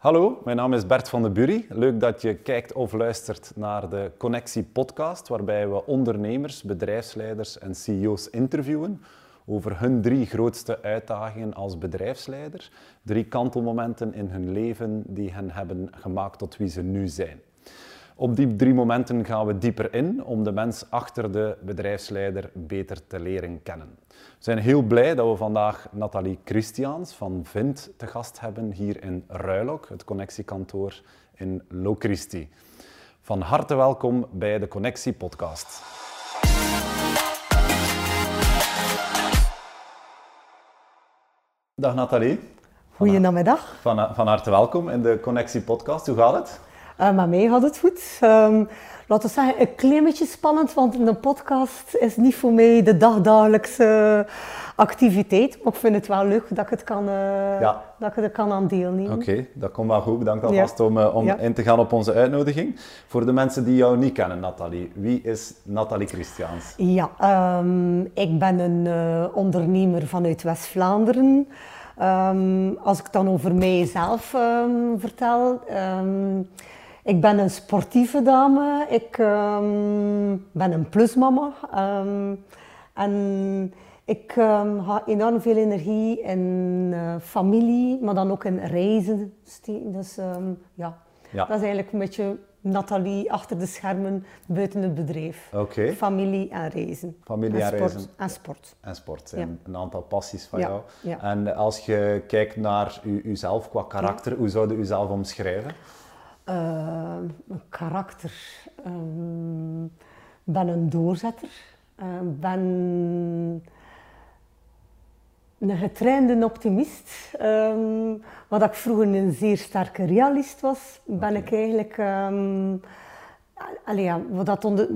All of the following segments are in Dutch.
Hallo, mijn naam is Bert van de Bury. Leuk dat je kijkt of luistert naar de Connectie podcast, waarbij we ondernemers, bedrijfsleiders en CEO's interviewen over hun drie grootste uitdagingen als bedrijfsleider, drie kantelmomenten in hun leven die hen hebben gemaakt tot wie ze nu zijn. Op die drie momenten gaan we dieper in om de mens achter de bedrijfsleider beter te leren kennen. We zijn heel blij dat we vandaag Nathalie Christiaans van Vint te gast hebben hier in Ruilok, het connectiekantoor in Locristi. Van harte welkom bij de Connectie Podcast. Dag Nathalie. Goedemiddag. Van, van harte welkom in de Connectie Podcast. Hoe gaat het? Uh, maar mij gaat het goed. Um, laten we zeggen, een klein beetje spannend, want een podcast is niet voor mij de dagdagelijkse activiteit. Maar ik vind het wel leuk dat ik het kan, uh, ja. dat ik er kan aan deelnemen. Oké, dat komt wel goed. Bedankt alvast ja. om, uh, om ja. in te gaan op onze uitnodiging. Voor de mensen die jou niet kennen, Nathalie, wie is Nathalie Christiaans? Ja, um, ik ben een ondernemer vanuit West-Vlaanderen. Um, als ik dan over mijzelf vertel... Ik ben een sportieve dame. Ik um, ben een plusmama. Um, en ik um, ga enorm veel energie in uh, familie, maar dan ook in reizen steken. Dus ja. ja, dat is eigenlijk een beetje Nathalie achter de schermen buiten het bedrijf. Okay. Familie en reizen. Familie en, en reizen. En sport. En sport zijn een aantal passies van jou. En als je kijkt naar u, uzelf qua karakter, hoe zou je uzelf omschrijven? Uh, een karakter. Ik uh, ben een doorzetter. Ik uh, ben een getrainde optimist. Um, wat ik vroeger een zeer sterke realist was, ben okay. ik eigenlijk... Um, allee, ja, wat dat onder,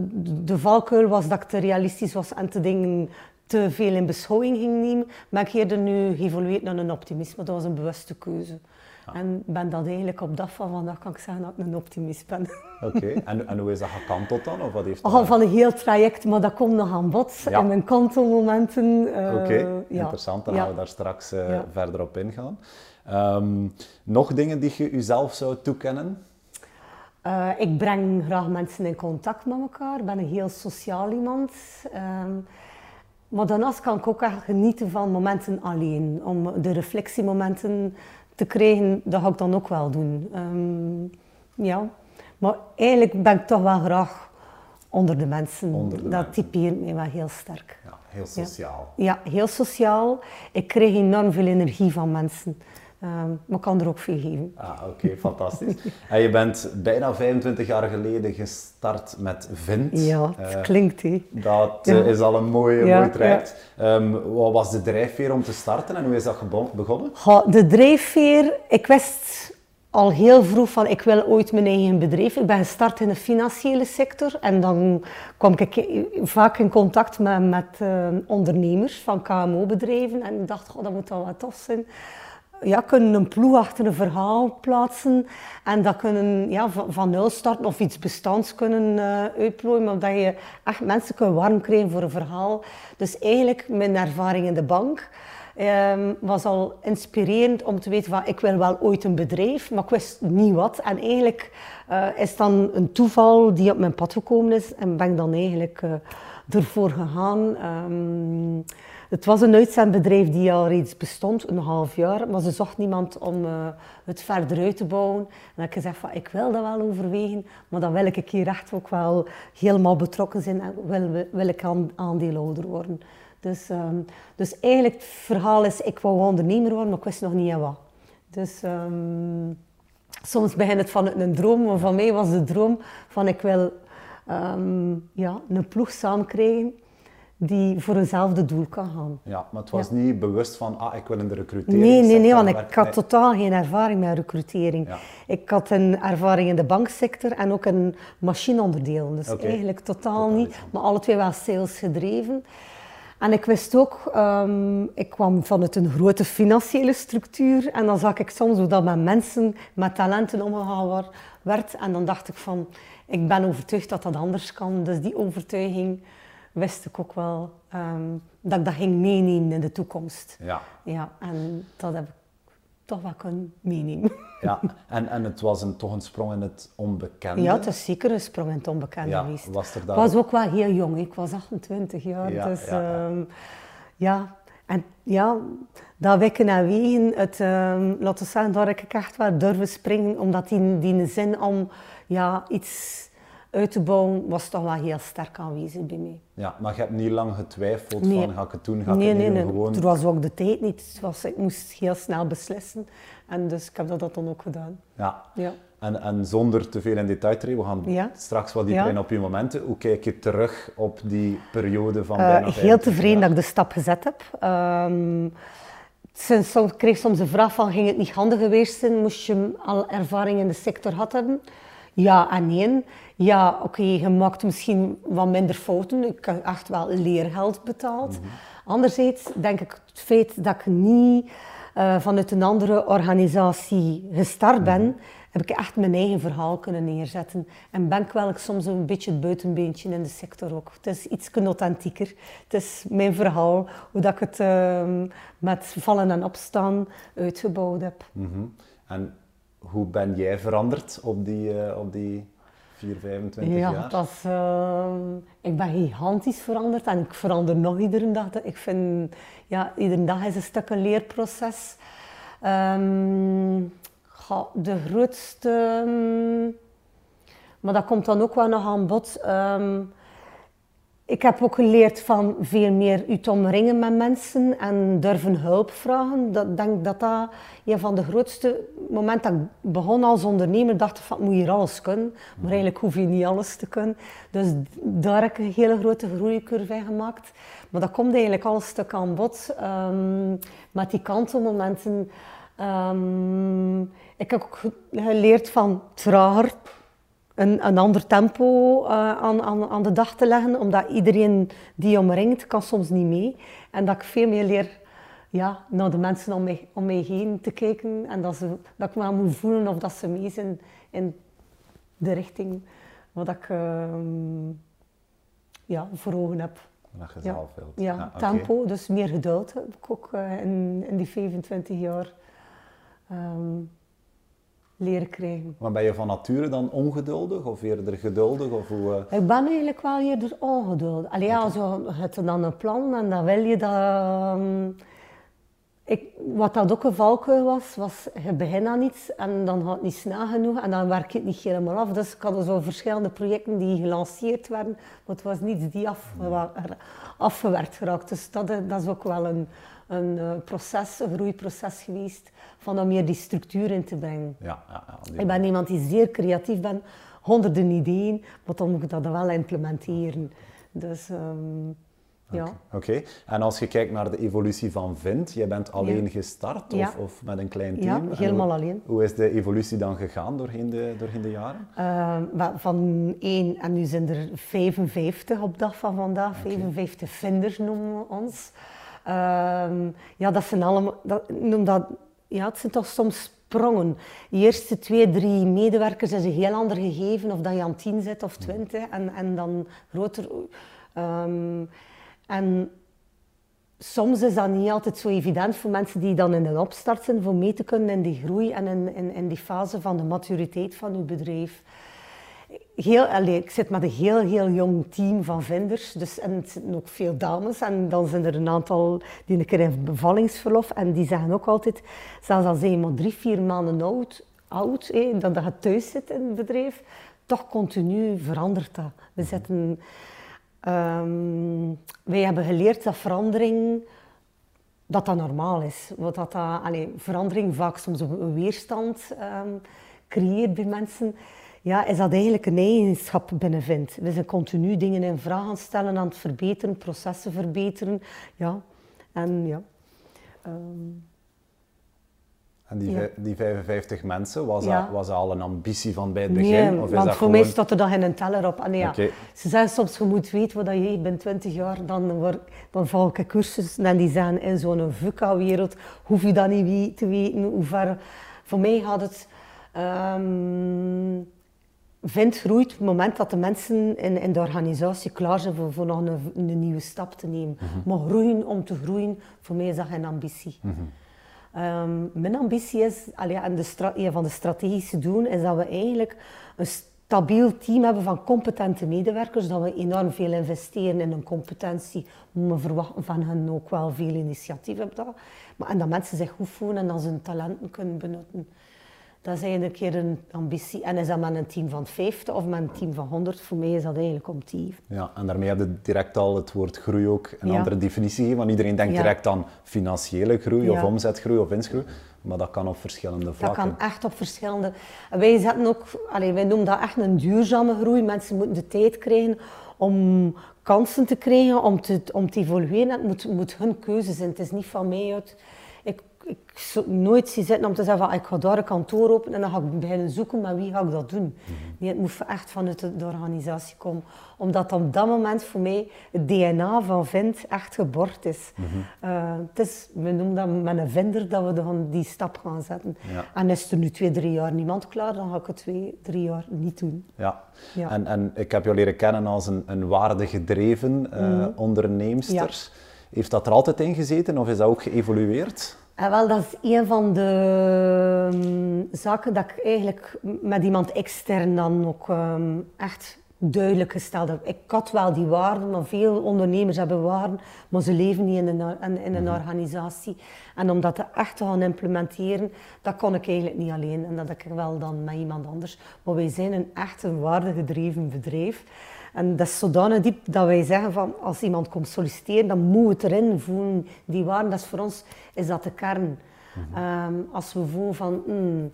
de valkuil was dat ik te realistisch was en te dingen te veel in beschouwing ging nemen. Maar ik heb nu geëvolueerd naar een optimisme. Dat was een bewuste keuze. Ja. En ben dat eigenlijk op dag van vandaag kan ik zeggen dat ik een optimist ben. Oké, okay. en, en hoe is dat gekanteld dan? Of wat heeft dat... oh, van een heel traject, maar dat komt nog aan bod ja. in mijn kantelmomenten. Uh, Oké, okay. ja. interessant. Dan gaan we daar straks uh, verder op ingaan. Um, nog dingen die je jezelf zou toekennen? Uh, ik breng graag mensen in contact met elkaar. Ik ben een heel sociaal iemand. Um, maar daarnaast kan ik ook echt genieten van momenten alleen. Om de reflectiemomenten te krijgen, dat ga ik dan ook wel doen. Um, ja. Maar eigenlijk ben ik toch wel graag onder de mensen. Onder de dat typeert mij wel heel sterk. Ja, heel sociaal. Ja. ja, heel sociaal. Ik krijg enorm veel energie van mensen. Um, maar kan er ook veel geven. Ah, oké, okay, fantastisch. en je bent bijna 25 jaar geleden gestart met Vint. Ja, het uh, klinkt hè. Dat ja. is al een mooi, ja, mooi traject. Ja. Um, wat was de drijfveer om te starten en hoe is dat begonnen? Ha, de drijfveer, ik wist al heel vroeg van ik wil ooit mijn eigen bedrijf. Ik ben gestart in de financiële sector en dan kwam ik vaak in contact met, met uh, ondernemers van KMO-bedrijven en ik dacht, oh, dat moet wel wat tof zijn ja, kunnen een ploeg achter een verhaal plaatsen en dat kunnen ja, van, nul starten of iets bestands kunnen uh, uitplooien, maar dat je echt mensen kunt warm krijgen voor een verhaal. Dus eigenlijk mijn ervaring in de bank um, was al inspirerend om te weten van ik wil wel ooit een bedrijf, maar ik wist niet wat. En eigenlijk uh, is dan een toeval die op mijn pad gekomen is en ben ik dan eigenlijk uh, ervoor gegaan. Um, het was een uitzendbedrijf die al reeds bestond, een half jaar, maar ze zocht niemand om uh, het verder uit te bouwen. En dan heb ik gezegd van, ik wil dat wel overwegen, maar dan wil ik een keer echt ook wel helemaal betrokken zijn en wil, wil ik aandeelhouder worden. Dus, um, dus eigenlijk het verhaal is, ik wou ondernemer worden, maar ik wist nog niet aan wat. Dus um, soms begint het van een droom, maar van mij was de droom van ik wil um, ja, een ploeg samen krijgen die voor eenzelfde doel kan gaan. Ja, maar het was ja. niet bewust van, ah, ik wil in de recrutering. Nee, nee, nee, want ik had totaal geen ervaring met recrutering. Ja. Ik had een ervaring in de banksector en ook een machineonderdelen. Dus okay. eigenlijk totaal, totaal niet, maar alle twee wel sales gedreven. En ik wist ook, um, ik kwam vanuit een grote financiële structuur en dan zag ik soms hoe dat met mensen met talenten omgegaan werd. En dan dacht ik van, ik ben overtuigd dat dat anders kan. Dus die overtuiging wist ik ook wel um, dat ik dat ging meenemen in de toekomst. Ja. Ja, en dat heb ik toch wel kunnen meenemen. Ja, en, en het was een, toch een sprong in het onbekende. Ja, het is zeker een sprong in het onbekende Ja, geweest. was er Ik was ook wel heel jong, ik was 28 jaar. Ja, dus ja, ja. ehm, ja, en ja, dat wikken en wegen, het, ehm, laten we zeggen, daar heb ik echt wel durven springen, omdat die, die zin om ja, iets uit te bouwen, was toch wel heel sterk aanwezig bij mij. Ja, maar je hebt niet lang getwijfeld Nee. van ga ik het doen, ga ik Nee, het nee, niet nee. doen, gewoon... Er was ook de tijd niet. Het was, ik moest heel snel beslissen. En dus ik heb dat dan ook gedaan. Ja. Ja. En, en zonder te veel in detail treden, we gaan Ja. straks wat dieper Ja. in op je momenten. Hoe kijk je terug op die periode van Eh, bijna heel 25 tevreden dat ik de stap gezet heb. Ehm, sinds, soms, ik kreeg soms de vraag van, ging het niet handig geweest zijn? Moest je al ervaring in de sector gehad hebben? Ja en nee. Ja, oké, je maakt misschien wat minder fouten. Ik heb echt wel leergeld betaald. Anderzijds denk ik het feit dat ik niet eh, vanuit een andere organisatie gestart ben, heb ik echt mijn eigen verhaal kunnen neerzetten. En ben ik wel soms een beetje het buitenbeentje in de sector ook. Het is iets authentieker. Het is mijn verhaal, hoe dat ik het ehm, met vallen en opstaan uitgebouwd heb. Mhm. En hoe ben jij veranderd op die, eh, op die 4, 25 Ja, jaar? dat is, ehm, ik ben gigantisch veranderd en ik verander nog iedere dag. Ik vind, ja, iedere dag is een stuk een leerproces. Ehm, de grootste, ehm, maar dat komt dan ook wel nog aan bod. Ehm, ik heb ook geleerd van veel meer u te omringen met mensen en durven hulp vragen. Dat, ik denk dat dat een van de grootste momenten dat ik begon als ondernemer, dacht van, moet je hier alles kunnen? Maar eigenlijk hoef je niet alles te kunnen. Dus daar heb ik een hele grote groeicurve in gemaakt. Maar dat komt eigenlijk al een stuk aan bod. ehm, met die kantelmomenten. Ehm, ik heb ook ge- geleerd van trager een, een ander tempo eh, aan, aan, aan de dag te leggen, omdat iedereen die je omringt kan soms niet mee. En dat ik veel meer leer ja, naar de mensen om mij, om mij heen te kijken en dat, ze, dat ik me moet voelen of dat ze mee zijn in de richting wat ik ehm, ja, voor ogen heb. Dat je Ja, wilt. ja, oké. tempo, dus meer geduld heb ik ook eh, in, in die 25 jaar ehm, leren krijgen. Maar ben je van nature dan ongeduldig of eerder geduldig? Of hoe, eh, Ik ben eigenlijk wel eerder ongeduldig. Allee, ja, zo, je dan een plan en dan wil je dat... ehm, ik, wat dat ook een valkuil was, was je begint aan iets en dan gaat het niet snel genoeg en dan werk je het niet helemaal af. Dus ik had zo verschillende projecten die gelanceerd werden, maar het was niets die afgewa- afgewerkt geraakt. Dus dat, is- dat is ook wel een, een eh, proces, een groeiproces geweest, van dan meer die structuur in te brengen. ja, ja, ja, Ik ben iemand die zeer creatief ben, honderden ideeën, maar dan moet ik dat wel implementeren. Dus ehm, ja. Oké, en als je kijkt naar de evolutie van Vint, jij bent alleen Ja. gestart Ja. of, of met een klein Ja, team? En helemaal hoe, alleen. Hoe is de evolutie dan gegaan doorheen de, doorheen de jaren? Ehm, van één, en nu zijn er 55 op dag van vandaag, 55 vinders noemen we ons. Ehm, ja, dat zijn allemaal, dat, noem dat, ja, het zijn toch soms sprongen. De eerste twee, drie medewerkers is een heel ander gegeven, of dat je aan 10 zit of 20, en, en dan groter. Ehm, en soms is dat niet altijd zo evident voor mensen die dan in een opstart zijn, voor mee te kunnen in die groei en in, in, in die fase van de maturiteit van uw bedrijf. Heel, allee, ik zit met een heel, heel jong team van vinders, dus, en het zitten ook veel dames. En dan zijn er een aantal die een keer in bevallingsverlof en die zeggen ook altijd, zelfs als je maar drie, vier maanden oud, oud hé, dat je thuis zit in het bedrijf, toch continu verandert dat. We zitten... Ehm, wij hebben geleerd dat verandering dat dat normaal is. Want dat, dat allee, verandering vaak soms een een weerstand ehm, creëert bij mensen. Ja, is dat eigenlijk een eigenschap binnenvindt. We zijn continu dingen in vraag aan stellen, aan het verbeteren, processen verbeteren. Ja, en ja. ehm, En die, Ja. die 55 mensen, was, Ja. dat, was dat al een ambitie van bij het begin? Nee, of is want dat voor gewoon... mij staat er dan geen teller op. En ja, Oké. Ze zeggen soms, je moet weten wat je je bent 20 jaar, dan, word, dan volg ik cursussen en die zeggen in zo'n VUCA-wereld hoef je dat niet wie- te weten, hoe ver. Voor mij gaat het... ehm vindt groeit op het moment dat de mensen in, in de organisatie klaar zijn voor, voor nog een, een nieuwe stap te nemen. Maar groeien om te groeien, voor mij is dat geen ambitie. Ehm, mijn ambitie is, allee, en de een van de strategische doelen, is dat we eigenlijk een stabiel team hebben van competente medewerkers, dat we enorm veel investeren in hun competentie. We verwachten van hen ook wel veel initiatief op dat. Maar, en dat mensen zich goed voelen en dat ze hun talenten kunnen benutten. Dat is eigenlijk een keer een ambitie. En is dat met een team van 50 of met een team van 100? Voor mij is dat eigenlijk om die. Ja, en daarmee heb je direct al het woord groei ook een andere definitie gegeven. Want iedereen denkt direct aan financiële groei of omzetgroei of winstgroei. Maar dat kan op verschillende vlakken. Dat kan echt op verschillende... Wij zetten ook... Allez, wij noemen dat echt een duurzame groei. Mensen moeten de tijd krijgen om kansen te krijgen, om te, om te evolueren. Het moet, moet hun keuze zijn. Het is niet van mij uit ik zou nooit zien zitten om te zeggen van ik ga daar een kantoor openen en dan ga ik beginnen zoeken, maar wie ga ik dat doen? Mm Nee, het moet echt vanuit de, organisatie komen. Omdat op dat moment voor mij het DNA van Vind echt geborgd is. Mm het is, we noemen dat met een vinder dat we dan die stap gaan zetten. En is er nu twee, drie jaar niemand klaar, dan ga ik het twee, drie jaar niet doen. Ja, ja. En, en ik heb jou leren kennen als een, een waardegedreven uh, mm onderneemster. Heeft dat er altijd in gezeten of is dat ook geëvolueerd? En wel, dat is een van de um, zaken dat ik eigenlijk met iemand extern dan ook um, echt duidelijk gesteld heb. Ik had wel die waarden, maar veel ondernemers hebben waarden, maar ze leven niet in een, in een mhm. organisatie. En om dat echt te gaan implementeren, dat kon ik eigenlijk niet alleen. En dat ik wel dan met iemand anders. Maar wij zijn een echt een waardegedreven bedrijf. En dat is zodanig diep dat wij zeggen van als iemand komt solliciteren, dan moet het erin voelen. Die waarden, dat is voor ons is dat de kern. Mhm. Ehm, als we voelen van mm,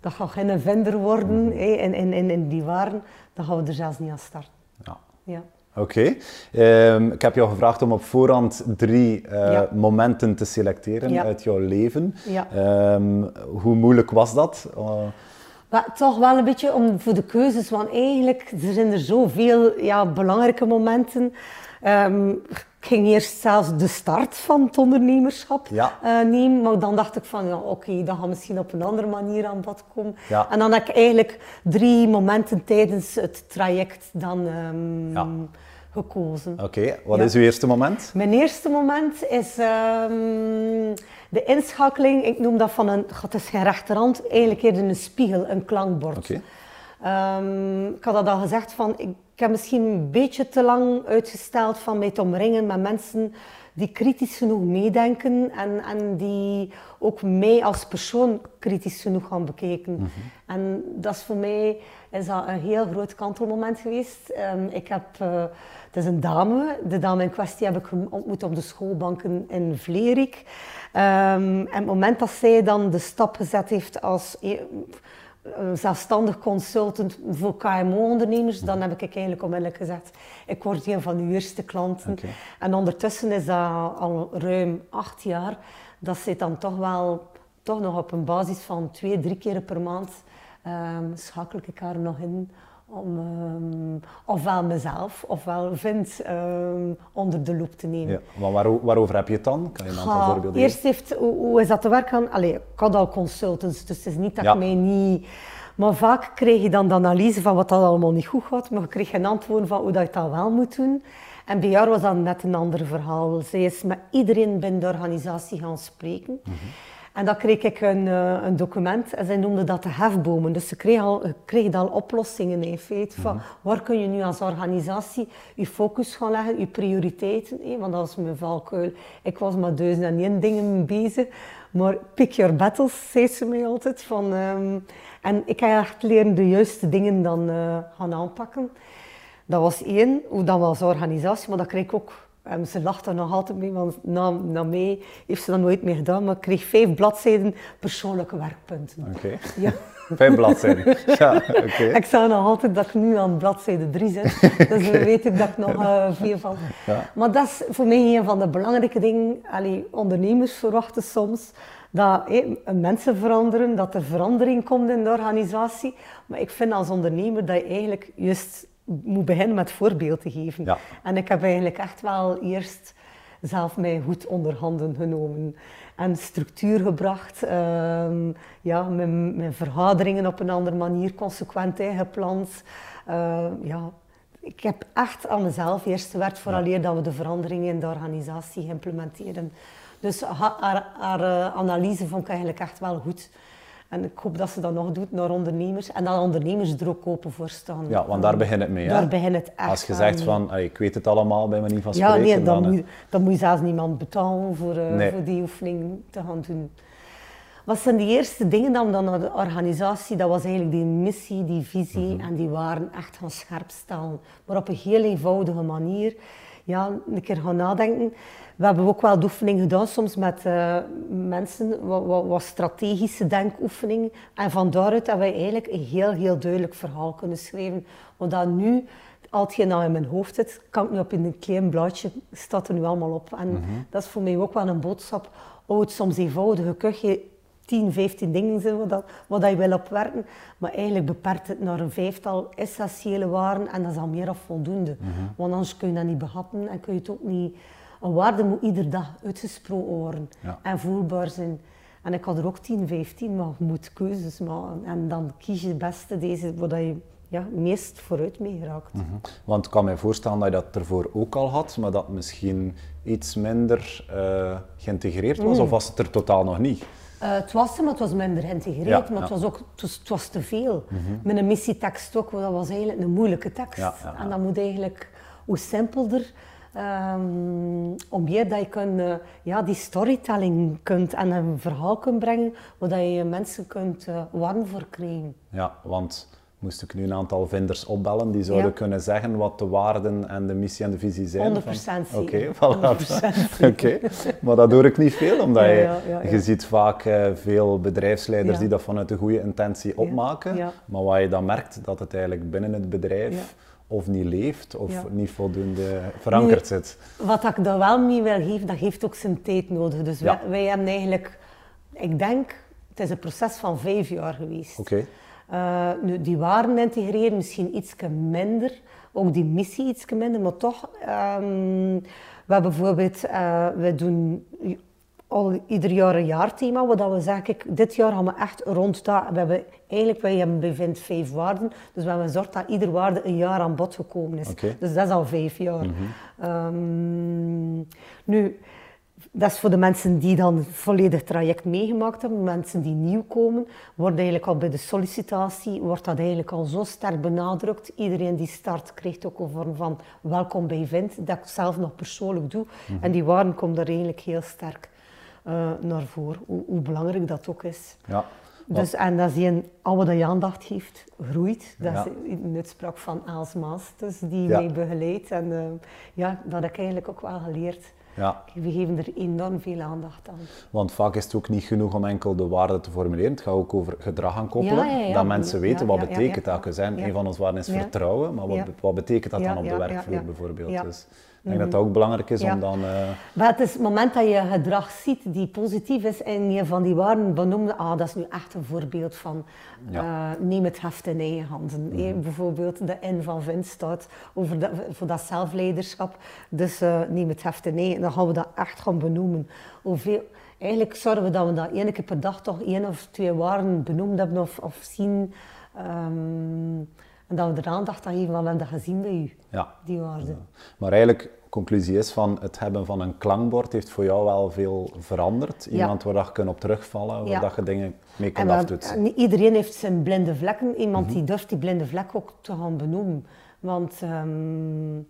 dat gaat geen vender worden mm in, in, in, die waarden, dan gaan we er zelfs niet aan starten. Ja. ja. Oké. Ehm, ik heb jou gevraagd om op voorhand drie uh, momenten te selecteren uit jouw leven. Um, hoe moeilijk was dat? Uh, maar toch wel een beetje om, voor de keuzes, want eigenlijk er zijn er zoveel ja, belangrijke momenten. Um, ik ging eerst zelfs de start van het ondernemerschap ja. uh, nemen, maar dan dacht ik van ja, oké, okay, dat gaat misschien op een andere manier aan bod komen. Ja. En dan heb ik eigenlijk drie momenten tijdens het traject dan um, gekozen. Oké, wat is uw eerste moment? Mijn eerste moment is um, de inschakeling, ik noem dat van een, het is geen rechterhand, eigenlijk eerder een spiegel, een klankbord. Okay. Um, ik had dat al gezegd, van, ik, heb misschien een beetje te lang uitgesteld van mij te omringen met mensen die kritisch genoeg meedenken en, en die ook mij als persoon kritisch genoeg gaan bekijken. Mhm. En dat is voor mij is dat een heel groot kantelmoment geweest. Um, ik heb, uh, het is een dame, de dame in kwestie heb ik ontmoet op de schoolbanken in Vlerik. Um, en het moment dat zij dan de stap gezet heeft als e- zelfstandig consultant voor KMO-ondernemers, dan heb ik eigenlijk onmiddellijk gezegd, ik word een van de eerste klanten. En ondertussen is dat al ruim acht jaar, dat zit dan toch wel toch nog op een basis van twee, drie keer per maand um, schakel ik haar nog in om um, ofwel mezelf ofwel vind um, onder de loep te nemen. Ja, maar waar, waarover heb je het dan? Kan je een aantal ja, voorbeelden Eerst heeft, hoe, hoe, is dat te werken? Allee, ik had al consultants, dus het is niet dat ik mij niet... Maar vaak kreeg je dan de analyse van wat dat allemaal niet goed gaat, maar je kreeg geen antwoord van hoe dat je dat wel moet doen. En bij haar was dat net een ander verhaal. Zij is met iedereen binnen de organisatie gaan spreken. Mm en dan kreeg ik een, uh, een, document en zij noemde dat de hefbomen. Dus ze kregen al, kreeg al oplossingen in feite. Van mhm. waar kun je nu als organisatie je focus gaan leggen, je prioriteiten. Hè? Want dat was mijn valkuil. Ik was met duizend en één dingen bezig. Maar pick your battles, zei ze mij altijd. Van, um, en ik heb echt leren de juiste dingen dan uh, gaan aanpakken. Dat was één, hoe dat was organisatie, maar dat kreeg ik ook en ze lacht er nog altijd mee, want na, na mij heeft ze dat nooit meer gedaan. Maar ik kreeg vijf bladzijden persoonlijke werkpunten. Oké. Ja. Vijf bladzijden. Ja, oké. Ik zou nog altijd dat ik nu aan bladzijde drie zit. Dus dan weet ik dat ik nog uh, vier van. Ja. Maar dat is voor mij een van de belangrijke dingen. Allee, ondernemers verwachten soms dat mensen veranderen, dat er verandering komt in de organisatie. Maar ik vind als ondernemer dat je eigenlijk juist moet beginnen met voorbeeld te geven. Ja. En ik heb eigenlijk echt wel eerst zelf mij goed onder handen genomen en structuur gebracht. Uh, ja, mijn, mijn, vergaderingen op een andere manier consequent ingepland. Uh, ja, ik heb echt aan mezelf eerst gewerkt, vooral ja. dat we de veranderingen in de organisatie implementeren. Dus haar, haar uh, analyse vond ik eigenlijk echt wel goed. En ik hoop dat ze dat nog doet naar ondernemers. En dat ondernemers er ook open voor staan. Ja, want daar begint het mee. Daar begint het echt Als je zegt van, ik weet het allemaal bij manier van spreken. Ja, nee, dan, dan, moet, dan moet je zelfs niemand betalen voor, uh, voor die oefening te gaan doen. Wat zijn de eerste dingen dan, dan naar de organisatie? Dat was eigenlijk die missie, die visie en die waren echt gaan scherp stellen. Maar op een heel eenvoudige manier. Ja, een keer gaan nadenken. We hebben ook wel de oefening gedaan, soms met uh, mensen, wat, wat, wat, strategische denkoefeningen. En van daaruit hebben wij eigenlijk een heel, heel duidelijk verhaal kunnen schrijven. Want dat nu, als je nou in mijn hoofd zit, kan ik nu op in een klein blaadje, staat er nu allemaal op. En mm -hmm. dat is voor mij ook wel een boodschap. Oh, het soms eenvoudige kuchje 10, 15 dingen zijn wat, dat, wat dat je wil opwerken. Maar eigenlijk beperkt het naar een vijftal essentiële waarden en dat is al meer of voldoende. Mm -hmm. Want anders kun je dat niet behappen en kun je het ook niet... Een waarde moet iedere dag uitgesproken worden ja. en voelbaar zijn. En ik had er ook 10, 15, maar je moet keuzes maken. En dan kies je het beste, deze, wat je ja, meest vooruit mee geraakt. Mm -hmm. Want ik kan me voorstellen dat je dat ervoor ook al had, maar dat misschien iets minder uh, geïntegreerd was, mm. of was het er totaal nog niet? Uh, het was er, maar het was minder geïntegreerd. Ja, maar het was ook het was, het was te veel. Mm -hmm. Met een missietekst ook, dat was eigenlijk een moeilijke tekst. Ja, en dat moet eigenlijk, hoe simpelder, um, om meer dat je kunt, uh, ja, die storytelling kunt en een verhaal kunt brengen, waar je mensen kunt uh, warm voor krijgen. Ja, want moest ik nu een aantal vinders opbellen die zouden ja. kunnen zeggen wat de waarden en de missie en de visie zijn? 100% Oké, okay, voilà. okay. maar dat hoor ik niet veel, omdat ja, je, ja, je ziet vaak uh, veel bedrijfsleiders die dat vanuit een goede intentie opmaken, maar waar je dan merkt dat het eigenlijk binnen het bedrijf of niet leeft of niet voldoende verankerd nu, zit. Wat ik daar wel mee wil geven, dat heeft ook zijn tijd nodig. Dus wij, wij, hebben eigenlijk, ik denk, het is een proces van vijf jaar geweest. Okay. Uh, nu, die waarden integreren misschien iets minder, ook die missie iets minder, maar toch, um, we hebben bijvoorbeeld, uh, we doen al ieder jaar een jaarthema, wat we zeggen, kijk, dit jaar gaan we echt rond dat, we hebben eigenlijk, wij hebben bevindt vijf waarden, dus we hebben gezorgd dat ieder waarde een jaar aan bod gekomen is. Okay. Dus dat is al vijf jaar. Mm -hmm. um, nu, dat is voor de mensen die dan het volledig traject meegemaakt hebben. Mensen die nieuw komen, wordt eigenlijk al bij de sollicitatie, wordt dat eigenlijk al zo sterk benadrukt. Iedereen die start krijgt ook een vorm van welkom bij Vint, dat ik zelf nog persoonlijk doe. Mm -hmm. En die waarden komen daar eigenlijk heel sterk uh, naar voren, hoe, hoe, belangrijk dat ook is. Ja. Dus, en dat een, al wat je aandacht geeft, groeit. Dat ja. is een uitspraak van Maas, dus die ja. mij begeleidt. En uh, ja, dat heb ik eigenlijk ook wel geleerd. Ja. We geven er enorm veel aandacht aan. Want vaak is het ook niet genoeg om enkel de waarde te formuleren. Het gaat ook over gedrag gaan koppelen. Ja, ja, ja. Dat mensen weten wat betekent dat. Zijn. Een van onze waarden is vertrouwen, maar wat, wat betekent dat dan op de werkvloer bijvoorbeeld? Dus ik denk dat dat ook belangrijk is om dan... Uh... Maar het is het moment dat je gedrag ziet die positief is en je van die waarden benoemde, ah, dat is nu echt een voorbeeld van uh, neem het heft in eigen handen. Mm -hmm. bijvoorbeeld de N van Vint staat over de, voor dat zelfleiderschap. Dus uh, neem het heft in eigen. Dan gaan we dat echt gaan benoemen. Hoeveel, eigenlijk zorgen we dat we dat één keer per dag toch één of twee waarden benoemd hebben of, of zien. Um, en dat we er aandacht aan geven, want we hebben dat gezien bij u, ja. die waarden. Ja. Maar eigenlijk, conclusie is van het hebben van een klankbord heeft voor jou wel veel veranderd. Iemand ja. waar je kunt op terugvallen, waar ja. je dingen mee kunt afdoen. Iedereen heeft zijn blinde vlekken. Iemand mm -hmm. die durft die blinde vlek ook te gaan benoemen. Want um,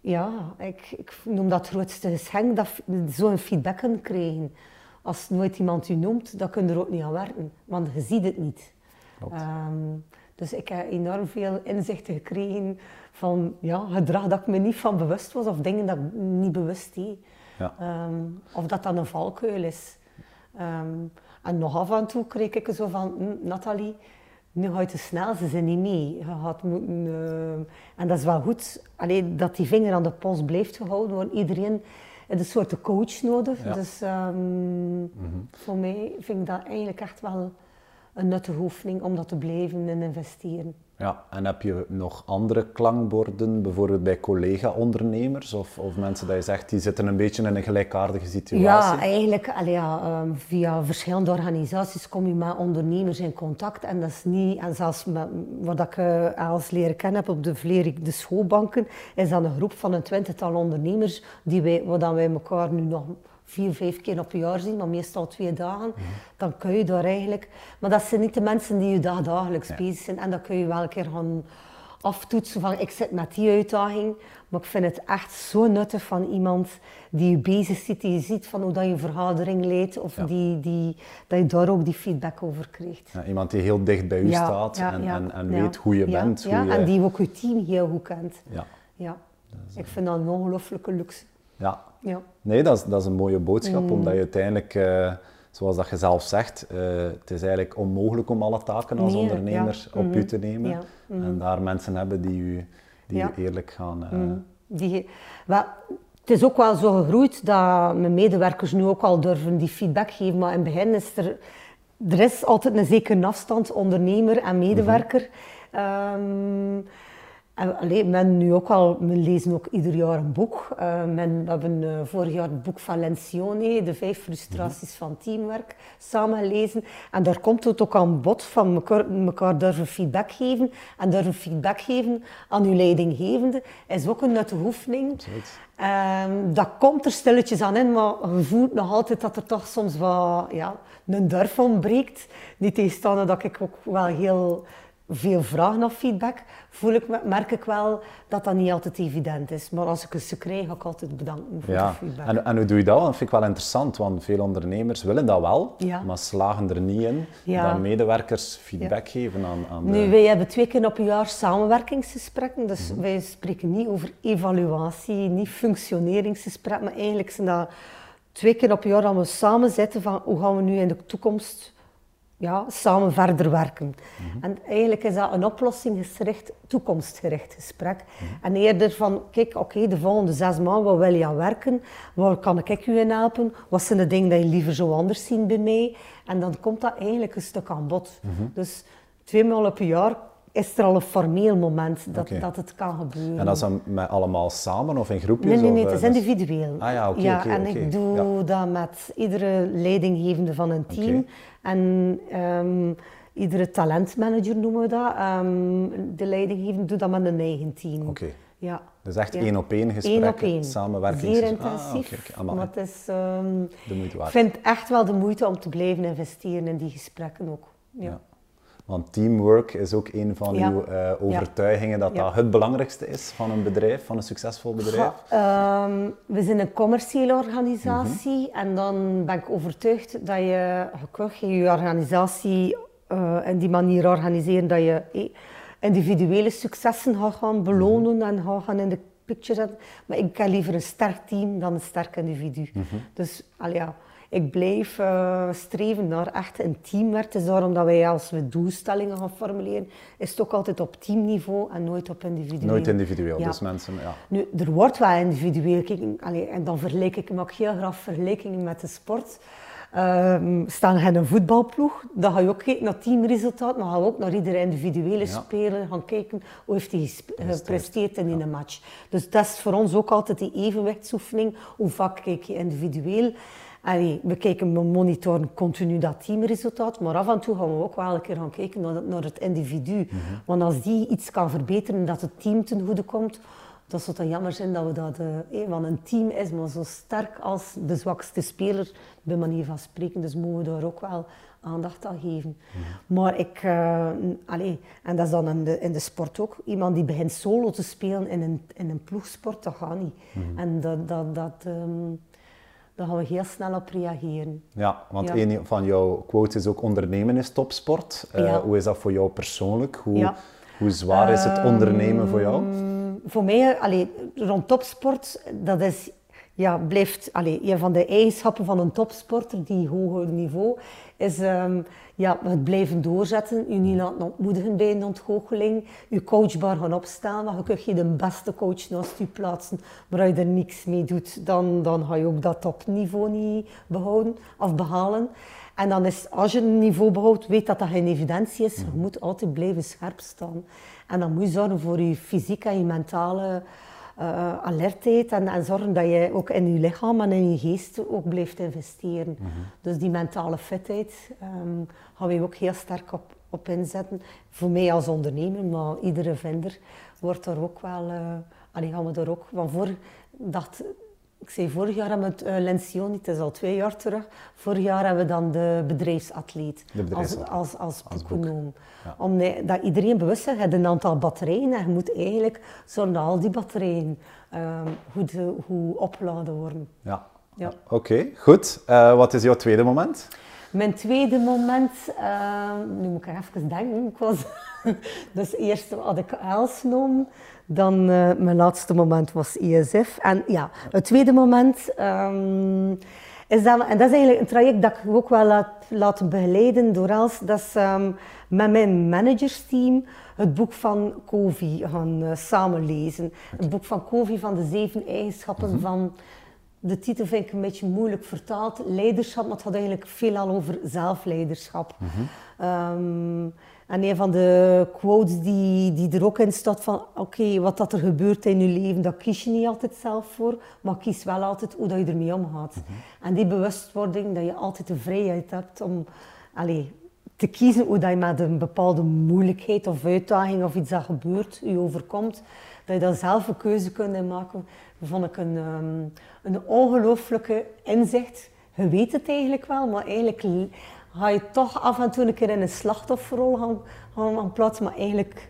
ja, ik, ik, noem dat het grootste geschenk, dat zo'n feedback kunnen krijgen. Als nooit iemand u noemt, dan kun je er ook niet aan werken, want je ziet het niet. Um, dus ik heb enorm veel inzichten gekregen van ja, gedrag dat ik me niet van bewust was of dingen dat ik niet bewust deed. Ja. Um, of dat dan een valkuil is. Um, en nog af en toe kreeg ik zo van, hm, Nathalie, nu ga je te snel, ze zijn niet mee. Je gaat moeten, uh, en dat is wel goed, alleen dat die vinger aan de pols blijft gehouden, want iedereen heeft een soort coach nodig. Ja. Dus um, mm -hmm. voor mij vind ik dat eigenlijk echt wel een nuttige oefening om dat te blijven en investeren. Ja, en heb je nog andere klankborden, bijvoorbeeld bij collega-ondernemers of, of mensen dat je zegt die zitten een beetje in een gelijkaardige situatie? Ja, eigenlijk allee, ja, um, via verschillende organisaties kom je met ondernemers in contact en dat is niet, en zelfs met, wat ik uh, als leren kennen heb op de Vlerik, de schoolbanken, is dat een groep van een twintigtal ondernemers die wij, wat wij elkaar nu nog vier, vijf keer op een jaar zien, maar meestal twee dagen. Dan kun je daar eigenlijk... Maar dat zijn niet de mensen die je dag, dagelijks bezig zijn. En dan kun je wel een keer gaan aftoetsen van ik zit met die uitdaging. Maar ik vind het echt zo nuttig van iemand die je bezig ziet, die je ziet van hoe dat je vergadering leidt, of die, die, dat je daar ook die feedback over krijgt. Ja, iemand die heel dicht bij u Ja, staat en, en, en weet hoe je bent. ja, hoe je... en die ook je team heel goed kent. ja. Ja. Ik vind dat een ongelooflijke luxe. ja. Ja. Nee, dat is, dat is een mooie boodschap, Mm. omdat je uiteindelijk, eh, zoals dat je zelf zegt, eh, het is eigenlijk onmogelijk om alle taken als Nee, ondernemer ja. op u Mhm. te nemen. Ja, mhm. En daar mensen hebben die u, die Ja. u eerlijk gaan... eh, Mm. Die, wel, het is ook wel zo gegroeid dat mijn medewerkers nu ook al durven die feedback geven. Maar in het begin is er, er is altijd een zekere afstand, ondernemer en medewerker. Ehm, en, allee, men nu ook al, we lezen ook ieder jaar een boek. Eh, men, we hebben eh, vorig jaar het boek van Lencioni, De Vijf Frustraties van Teamwerk, samen gelezen. En daar komt het ook aan bod van elkaar, elkaar durven feedback geven. En durven feedback geven aan uw leidinggevende is ook een nuttige oefening. Ehm, dat komt er stilletjes aan in, maar je voelt nog altijd dat er toch soms wat ja, een durf ontbreekt. Niet tegenstaande dat ik ook wel heel veel vraag naar feedback, voel ik, me- merk ik wel dat dat niet altijd evident is. Maar als ik het ze krijg, ga ik altijd bedanken voor Ja, de feedback. en, en hoe doe je dat? Dat vind ik wel interessant, want veel ondernemers willen dat wel, Ja. maar slagen er niet in Ja. dat medewerkers feedback geven aan, aan de... Nu, wij hebben twee keer op een jaar samenwerkingsgesprekken. Dus Mhm. wij spreken niet over evaluatie, niet functioneringsgesprekken. Maar eigenlijk zijn dat twee keer op een jaar dat we samen zitten van hoe gaan we nu in de toekomst ja, samen verder werken. Mhm. En eigenlijk is dat een oplossingsgericht, toekomstgericht gesprek. Mhm. En eerder van, kijk, oké, de volgende zes maanden, wat wil je aan werken? Waar kan ik u in helpen? Wat zijn de dingen die je liever zo anders ziet bij mij? En dan komt dat eigenlijk een stuk aan bod. Mhm. Dus twee maal op een jaar is er al een formeel moment dat, dat het kan gebeuren. En dat is dan met allemaal samen of in groepjes? Nee, nee, nee, of, het eh, is dat individueel. Ah ja, oké, ja, en ik doe dat met iedere leidinggevende van een team. En ehm, iedere talentmanager noemen we dat. Ehm, de leidinggevende doet dat met een eigen team. Oké. Ja. Dus echt één op één gesprek, Eén op één. samenwerking. Zeer Ah, intensief. Amai. maar het is, ehm, De moeite ik waard. vind het echt wel de moeite om te blijven investeren in die gesprekken ook. Ja. Want teamwork is ook een van Ja. uw eh, overtuigingen dat dat het belangrijkste is van een bedrijf, van een succesvol bedrijf. Ehm, we zijn een commerciële organisatie Mhm. en dan ben ik overtuigd dat je je je organisatie eh in die manier organiseren dat je eh, individuele successen gaat gaan belonen Mhm. en gaat gaan in de picture zetten. Maar ik heb liever een sterk team dan een sterk individu. Mhm. Dus al ja, ik blijf eh, streven naar echt een teamwerk. Het is daarom dat wij als we doelstellingen gaan formuleren, is het ook altijd op teamniveau en nooit op individueel. Nooit individueel, Ja. dus mensen, ja. Nu, er wordt wel individueel allee, en dan vergelijk ik ook heel graag vergelijkingen met de sport. Ehm staan je in een voetbalploeg, dan ga je ook kijken naar teamresultaat, maar ga je ook naar iedere individuele Ja. speler gaan kijken hoe heeft hij gesp- gepresteerd in een match. Dus dat is voor ons ook altijd die evenwichtsoefening. Hoe vaak kijk je individueel? Allee, we kijken, we monitoren continu dat teamresultaat, maar af en toe gaan we ook wel een keer gaan kijken naar, naar het individu. Want als die iets kan verbeteren, dat het team ten goede komt, dat zou dan jammer zijn dat we dat, eh, want een team is maar zo sterk als de zwakste speler, bij manier van spreken. Dus moeten we daar ook wel aandacht aan geven. Maar ik, allee, en dat is dan in de, in de sport ook, iemand die begint solo te spelen in een, in een ploegsport, dat gaat niet. En dat, dat, dat, ehm, daar gaan we heel snel op reageren. Ja, want Ja. een van jouw quotes is ook ondernemen is topsport. Eh, Ja. Hoe is dat voor jou persoonlijk? Hoe, Ja. hoe zwaar is het ondernemen voor jou? Ehm, voor mij, allee, rond topsport, dat is, ja, blijft allee, een van de eigenschappen van een topsporter, die hoge niveau, is ehm, ja, het blijven doorzetten, je niet laten ontmoedigen bij een ontgoocheling, je coachbaar gaan opstaan, want je kunt je de beste coach naast je plaatsen, maar als je er niks mee doet, dan, dan ga je ook dat topniveau niet behouden of behalen. En dan is, als je een niveau behoudt, weet dat dat geen evidentie is. Je moet altijd blijven scherp staan. En dan moet je zorgen voor je fysieke en je mentale eh, alertheid. En, en zorgen dat je ook in je lichaam en in je geest ook blijft investeren. Dus die mentale fitheid ehm, gaan we ook heel sterk op, op inzetten. Voor mij als ondernemer, maar iedere vinder wordt er ook wel... allee, gaan we er ook... Want voor dacht ik zei vorig jaar hebben we het uh, Lencioni, het is al twee jaar terug. Vorig jaar hebben we dan de bedrijfsatleet, de bedrijfsatleet. als, als, als, boekgenomen. Ja. Omdat iedereen bewust is, je hebt een aantal batterijen en je moet eigenlijk zorgen dat al die batterijen um, goed, goed opgeladen worden. Ja, ja. Oké, okay, goed. Uh, wat is jouw tweede moment? Mijn tweede moment, uh, nu moet ik even denken, ik was dus eerst had ik Els genomen, dan uh, mijn laatste moment was ISF. En ja, het tweede moment um, is dat, en dat is eigenlijk een traject dat ik ook wel laat, laten begeleiden door Els, dat is um, met mijn managersteam het boek van Covey gaan uh, samenlezen. Het boek van Covey van de zeven eigenschappen mm -hmm. van de titel vind ik een beetje moeilijk vertaald. Leiderschap, maar het gaat eigenlijk veelal over zelfleiderschap. Mm -hmm. um, en een van de quotes die, die er ook in staat van oké, wat dat er gebeurt in je leven, dat kies je niet altijd zelf voor, maar kies wel altijd hoe dat je ermee omgaat. Mm -hmm. En die bewustwording dat je altijd de vrijheid hebt om allez, te kiezen hoe dat je met een bepaalde moeilijkheid of uitdaging of iets dat gebeurt, je overkomt, dat je daar zelf een keuze kunt maken vond ik een, um, een ongelooflijke inzicht. Je weet het eigenlijk wel, maar eigenlijk ga je toch af en toe een keer in een slachtofferrol gaan, gaan, plaatsen, maar eigenlijk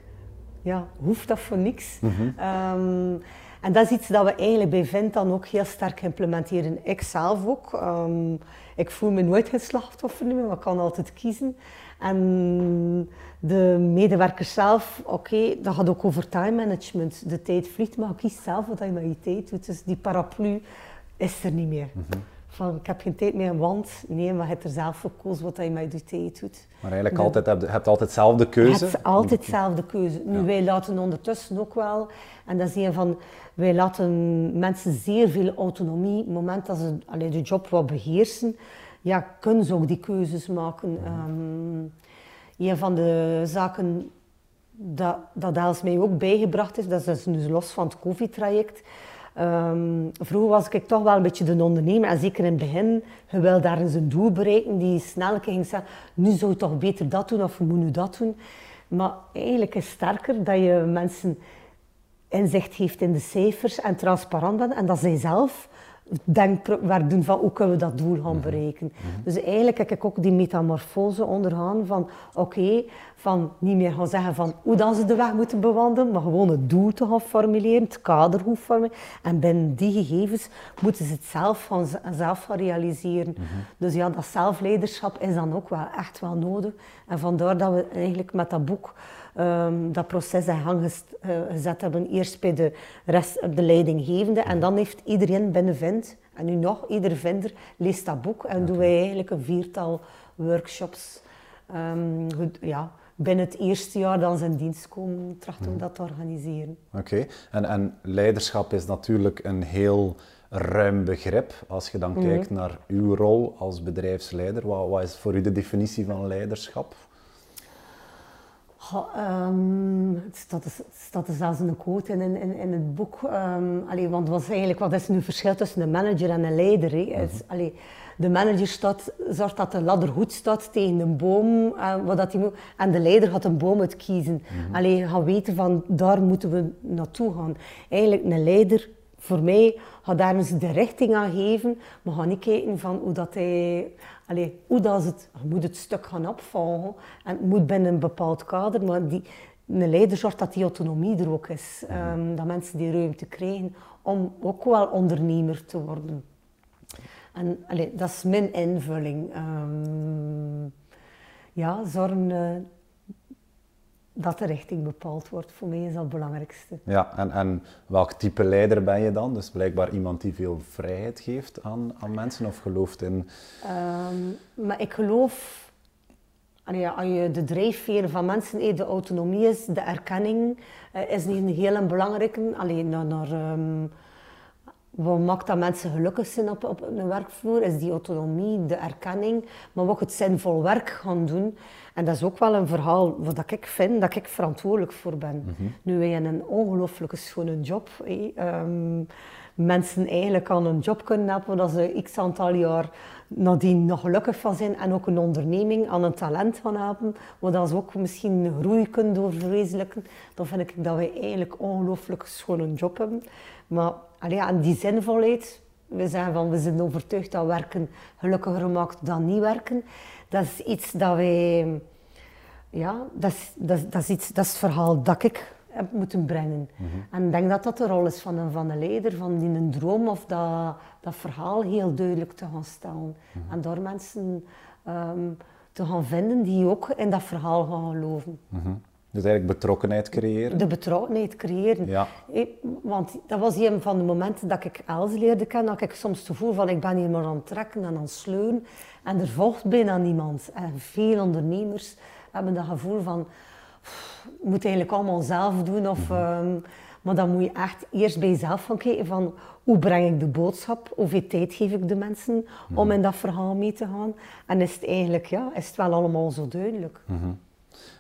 ja, hoeft dat voor niks. Mm -hmm. um, en dat is iets dat we eigenlijk bij Vint dan ook heel sterk implementeren. Ik zelf ook. Um, ik voel me nooit geen slachtoffer meer, maar ik kan altijd kiezen. En de medewerkers zelf, oké, okay, dat gaat ook over time management. De tijd vliegt, maar kies zelf wat je met je tijd doet. Dus die paraplu is er niet meer. Mm -hmm. Van, ik heb geen tijd meer, want nee, maar je hebt er zelf voor gekozen wat je met je tijd doet. Maar eigenlijk altijd, heb je hebt altijd zelf de keuze? Je hebt altijd zelf de keuze. Nu, ja. wij laten ondertussen ook wel, en dat is een van, wij laten mensen zeer veel autonomie. Op het moment dat ze allee, de job wat beheersen, ja, kunnen ze ook die keuzes maken. Um, een van de zaken dat, dat Els mij ook bijgebracht is, dat is dus los van het COVID-traject. Um, vroeger was ik toch wel een beetje de ondernemer, en zeker in het begin, je wil daar eens een doel bereiken die snel ging zeggen, nu zou je toch beter dat doen of je moet nu dat doen. Maar eigenlijk is sterker dat je mensen inzicht geeft in de cijfers en transparant bent en dat zij zelf denkwerk doen van hoe kunnen we dat doel gaan mhm. bereiken. Mhm. Dus eigenlijk heb ik ook die metamorfose ondergaan van oké, van niet meer gaan zeggen van hoe dan ze de weg moeten bewandelen, maar gewoon het doel te gaan formuleren, het kader gaan formuleren. En binnen die gegevens moeten ze het zelf gaan, zelf gaan realiseren. Mhm. Dus ja, dat zelfleiderschap is dan ook wel echt wel nodig. En vandaar dat we eigenlijk met dat boek um, dat proces in gang eh, gezet hebben. Eerst bij de, rest, de leidinggevende en dan heeft iedereen binnen Vind, en nu nog, ieder vinder leest dat boek en doen wij eigenlijk een viertal workshops. Um, goed, ja, binnen het eerste jaar dan zijn dienst komen, trachten we mhm. dat te organiseren. Oké, en, en leiderschap is natuurlijk een heel ruim begrip. Als je dan mhm. kijkt naar uw rol als bedrijfsleider, wat, wat, is voor u de definitie van leiderschap? Um, het, staat, het staat er zelfs een quote in, in, in het boek. Um, allee, want was eigenlijk, wat is nu het verschil tussen een manager en een leider? Allee, de manager staat, zorgt dat de ladder goed staat tegen een boom. Uh, wat dat moet, en de leider gaat een boom uitkiezen. Mm -hmm. Allee, gaan weten van daar moeten we naartoe gaan. Eigenlijk een leider, voor mij, gaat daar eens de richting aan geven. Maar ga niet kijken van hoe dat hij Allee, hoe dat het, je moet het stuk gaan opvolgen en het moet binnen een bepaald kader, maar die, een leider zorgt dat die autonomie er ook is. Um, dat mensen die ruimte krijgen om ook wel ondernemer te worden. En allee, dat is mijn invulling. Um, ja, zorgen uh, dat de richting bepaald wordt. Voor mij is dat het belangrijkste. Ja, en, en welk type leider ben je dan? Dus blijkbaar iemand die veel vrijheid geeft aan, aan mensen of gelooft in... Um, maar ik geloof... Als je de drijfveer van mensen, de autonomie is, de erkenning, uh, is niet een heel belangrijke. Alleen naar... naar um, wat maakt dat mensen gelukkig zijn op, op een werkvloer, is die autonomie, de erkenning, maar ook het zinvol werk gaan doen. En dat is ook wel een verhaal wat ik vind dat ik verantwoordelijk voor ben. Mm -hmm. Nu, wij hebben een ongelooflijke schone job. Um, mensen eigenlijk aan een job kunnen hebben dat ze x aantal jaar nadien nog gelukkig van zijn en ook een onderneming aan een talent van hebben, waar ze ook misschien groei kunnen doorverwezenlijken. Dan vind ik dat wij eigenlijk ongelooflijk schone job hebben. Maar allee, aan die zinvolheid we zeggen van we zijn overtuigd dat werken gelukkiger maakt dan niet werken. Dat is iets dat wij, ja, dat is, dat, dat is, iets, dat is het verhaal dat ik heb moeten brengen. En ik denk dat dat de rol is van een, van een leider, van die een droom of dat, dat verhaal heel duidelijk te gaan stellen. En door mensen ehm, te gaan vinden die ook in dat verhaal gaan geloven. Dus eigenlijk betrokkenheid creëren. De betrokkenheid creëren. Ja. Want dat was een van de momenten dat ik Els leerde kennen, dat ik soms het gevoel van ik ben hier maar aan het trekken en aan het sleuren en er volgt bijna niemand. En veel ondernemers hebben dat gevoel van "Pff, je moet eigenlijk allemaal zelf doen of... ehm, maar dan moet je echt eerst bij jezelf gaan kijken van hoe breng ik de boodschap, hoeveel tijd geef ik de mensen om in dat verhaal mee te gaan. En is het eigenlijk, ja, is het wel allemaal zo duidelijk.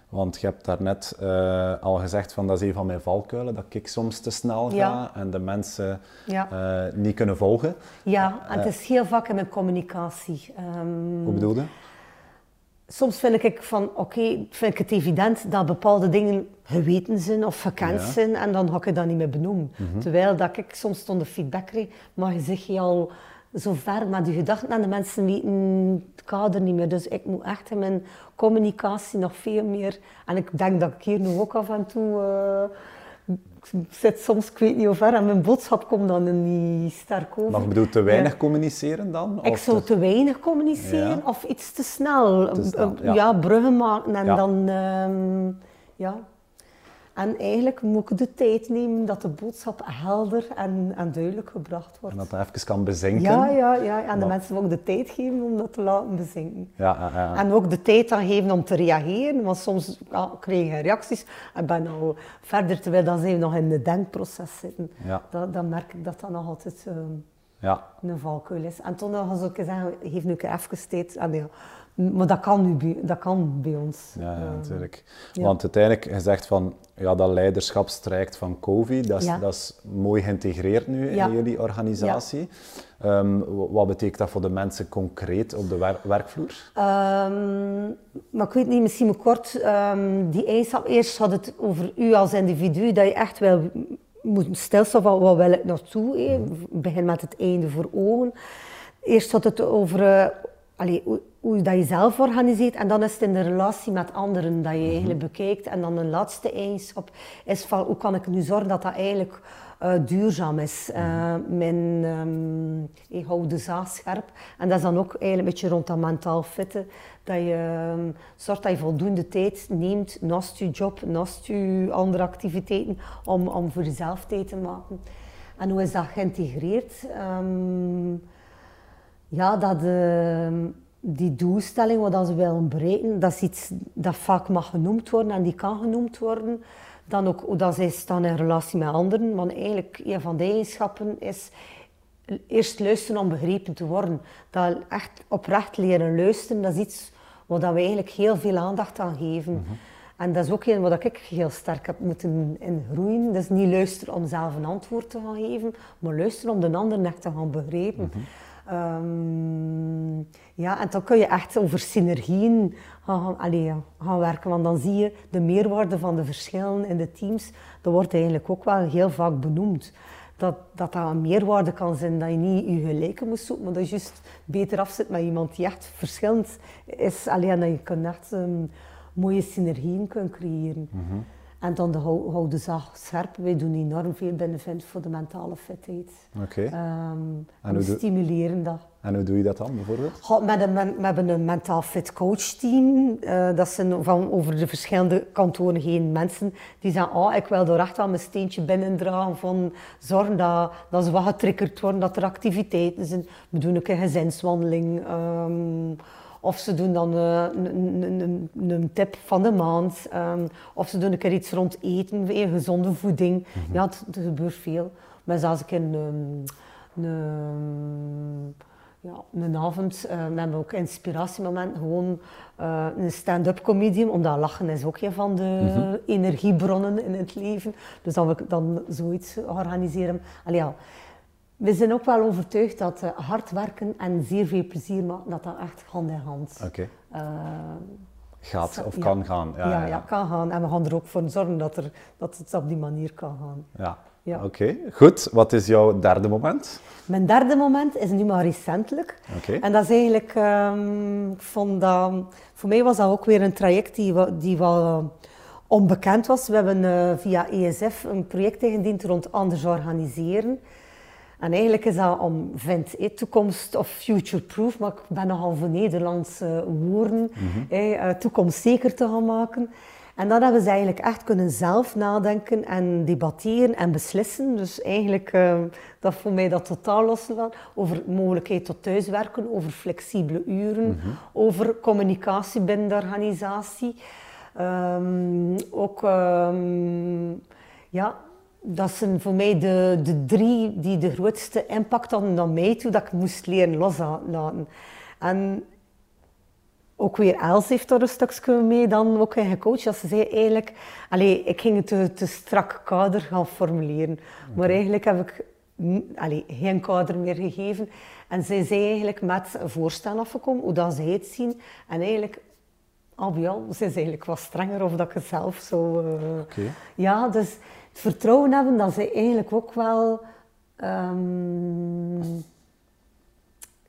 Want je hebt daarnet eh al gezegd van dat is een van mijn valkuilen, dat ik soms te snel ga Ja. en de mensen Ja. eh, niet kunnen volgen. Ja, en het is heel vaak in mijn communicatie. Ehm, Hoe bedoel je? soms vind ik van, oké, vind ik het evident dat bepaalde dingen geweten zijn of gekend Ja. Mhm. zijn en dan ga ik dat niet meer benoemen. Terwijl dat ik soms toen de feedback kreeg, maar je zegt je al zo ver met je gedachten en de mensen weten het kader niet meer. Dus ik moet echt in mijn communicatie nog veel meer, en ik denk dat ik hier nu ook af en toe... eh, ik zit soms, ik weet niet hoe ver, en mijn boodschap komt dan niet sterk over. Maar je bedoelt te weinig Ja. communiceren dan? Ik zou te- te weinig communiceren Ja. of iets te snel. Te snel, Eh, ja. ja. bruggen maken en dan... ehm, ja. En eigenlijk moet ik de tijd nemen dat de boodschap helder en, en duidelijk gebracht wordt. En dat dat even kan bezinken? Ja, ja, ja. En de mensen ook de tijd geven om dat te laten bezinken. Ja, ja, ja. En ook de tijd aan geven om te reageren, want soms ja, krijg je reacties. Ik ben al verder, terwijl dan ze nog in het denkproces zitten. Ja. Dan, dan merk ik dat dat nog altijd... ehm, ja. een valkuil is. En toen nog eens ook zeggen, geef nu even tijd. Ah, nee, maar dat kan, nu bij, dat kan bij ons. Ja, ja, Eh, natuurlijk. ja. Want uiteindelijk, je zegt van, ja, dat leiderschapstraject van COVID, dat is, Ja. dat is mooi geïntegreerd nu in jullie organisatie. Ehm, wat betekent dat voor de mensen concreet op de wer- werkvloer? Ehm, maar ik weet niet, misschien maar kort, ehm, die eigenschap. Eerst had het over u als individu, dat je echt wel moet stilstaan van wat wil ik naartoe. hè. Begin met het einde voor ogen. Eerst had het over eh, allee, hoe, hoe dat je zelf organiseert en dan is het in de relatie met anderen dat je eigenlijk bekijkt. En dan een laatste eigenschap is van hoe kan ik nu zorgen dat dat eigenlijk eh, duurzaam is. Eh, mijn, ehm, ik hou de zaag scherp. En dat is dan ook eigenlijk een beetje rond dat mentaal fitte. Dat je ehm, zorgt dat je voldoende tijd neemt naast je job, naast je andere activiteiten, om, om voor jezelf tijd te maken. En hoe is dat geïntegreerd? Ehm, ja, dat ehm, die doelstelling wat ze willen bereiken, dat is iets dat vaak mag genoemd worden en die kan genoemd worden. Dan ook hoe dat zij staan in relatie met anderen. Want eigenlijk, een van de eigenschappen is eerst luisteren om begrepen te worden. Dat echt oprecht leren luisteren, dat is iets waar dat we eigenlijk heel veel aandacht aan geven. En dat is ook een wat ik heel sterk heb moeten in groeien. Dus niet luisteren om zelf een antwoord te gaan geven, maar luisteren om de ander echt te gaan begrijpen. Ehm, ja, en dan kun je echt over synergieën gaan, gaan, werken, want dan zie je de meerwaarde van de verschillen in de teams. Dat wordt eigenlijk ook wel heel vaak benoemd. Dat, dat dat een meerwaarde kan zijn, dat je niet je gelijke moet zoeken, maar dat je juist beter afzit met iemand die echt verschillend is. Alleen dat je echt ehm, mooie synergieën kunt creëren. En dan de hou, hou de zaag scherp. Wij doen enorm veel binnen Vint voor de mentale fitheid. Oké. Ehm, En we doe- stimuleren dat. En hoe doe je dat dan, bijvoorbeeld? Goh, met een, we hebben een mentaal fit coachteam. Eh dat zijn van over de verschillende kantoren geen mensen die zeggen, oh, ik wil er echt wel mijn steentje binnendragen van zorgen dat, dat ze wat getriggerd worden, dat er activiteiten zijn. We doen ook een gezinswandeling. ehm, of ze doen dan eh, een, tip van de maand. ehm, of ze doen een keer iets rond eten, weer gezonde voeding. Ja, het, er gebeurt veel. Maar zelfs een keer een, een, ja, een avond, eh, we hebben ook inspiratiemomenten, gewoon eh, een stand-up comedian, omdat lachen is ook een van de energiebronnen in het leven. Dus dat we dan zoiets organiseren. Allee, ja. We zijn ook wel overtuigd dat eh, hard werken en zeer veel plezier maken, dat dat echt hand in hand eh, Gaat of ja. kan gaan. ja, ja, kan gaan. En we gaan er ook voor zorgen dat, er, dat het op die manier kan gaan. Ja. ja. Oké, goed. Wat is jouw derde moment? Mijn derde moment is nu maar recentelijk. Oké. En dat is eigenlijk, ehm, ik vond dat, voor mij was dat ook weer een traject die, die wel onbekend was. We hebben eh, via ESF een project ingediend rond anders organiseren. En eigenlijk is dat om, vind toekomst of future-proof, maar ik ben nogal voor Nederlandse woorden, hè, eh, toekomstzeker te gaan maken. En dan hebben ze eigenlijk echt kunnen zelf nadenken en debatteren en beslissen. Dus eigenlijk, eh, dat voor mij dat totaal loslaat. Over mogelijkheid tot thuiswerken, over flexibele uren, over communicatie binnen de organisatie. Ehm, ook, ehm, ja, dat zijn voor mij de, de drie die de grootste impact hadden naar mij toe, dat ik moest leren loslaten. En ook weer Els heeft daar een stukje mee dan ook in gecoacht. Dat ze zei eigenlijk, allee, ik ging het te, te strak kader gaan formuleren. Maar eigenlijk heb ik allee, geen kader meer gegeven. En zij zei eigenlijk met een voorstel afgekomen, hoe dat zij het zien. En eigenlijk, al bij al, ze is eigenlijk wat strenger of dat ik het zelf zo... eh. Ja, dus het vertrouwen hebben dat zij eigenlijk ook wel... ehm,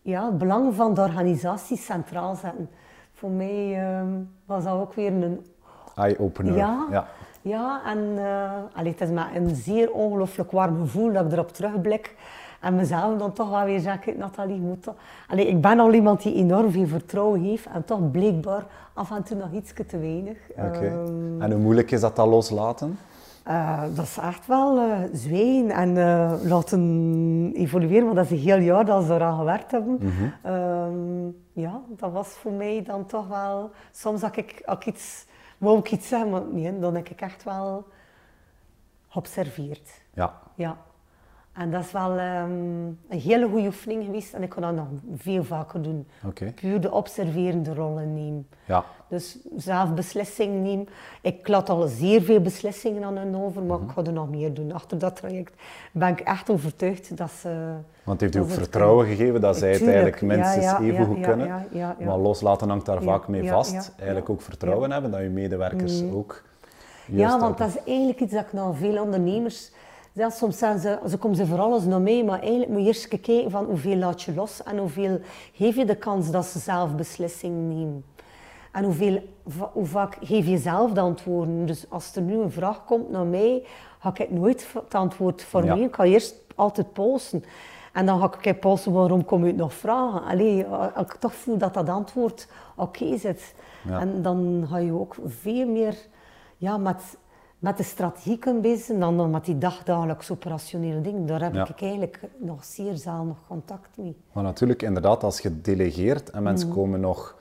ja, het belang van de organisatie centraal zetten. Voor mij ehm, was dat ook weer een... Eye-opener. Ja, ja. ja en allee, het is met een zeer ongelooflijk warm gevoel dat ik erop terugblik. En mezelf dan toch wel weer zeg, ik, Nathalie, moet toch... Allee, ik ben al iemand die enorm veel vertrouwen heeft en toch blijkbaar af en toe nog iets te weinig. Oké. Ehm, En hoe moeilijk is dat dat loslaten? Eh, dat is echt wel eh zwijgen en eh, laten evolueren, want dat is een heel jaar dat ze eraan gewerkt hebben. Ehm, ja, dat was voor mij dan toch wel... Soms ik, had ik iets, wou ik iets zeggen, maar nee, dan heb ik echt wel geobserveerd. Ja. Ja. En dat is wel ehm, een hele goede oefening geweest en ik kan dat nog veel vaker doen. Puur de observerende rollen nemen. Ja. Dus zelf beslissingen nemen. Ik laat al zeer veel beslissingen aan hen over, maar ik ga er nog meer doen. Achter dat traject ben ik echt overtuigd dat ze... Want heeft u ook vertrouwen gegeven dat zij het eigenlijk ja, ja, even goed kunnen. Maar loslaten hangt daar vaak mee vast. eigenlijk ook vertrouwen hebben dat je medewerkers ook Ja, want dat is eigenlijk iets dat ik nou veel ondernemers... Ja, soms zeggen ze, ze komen ze voor alles naar mij, maar eigenlijk moet je eerst kijken van hoeveel laat je los en hoeveel geef je de kans dat ze zelf beslissingen nemen. En hoeveel, hoe vaak geef je zelf de antwoorden. Dus als er nu een vraag komt naar mij, ga ik nooit het antwoord formuleren. Ja. Ik ga eerst altijd polsen. En dan ga ik polsen, waarom kom je het nog vragen? Allee, als ik toch voel dat dat antwoord oké zit. Ja. En dan ga je ook veel meer ja, met, met de strategie kunnen bezig dan, dan met die dagdagelijks operationele dingen. Daar heb Ja. ik eigenlijk nog zeer zelden nog contact mee. Maar natuurlijk, inderdaad, als je delegeert en Mm. mensen komen nog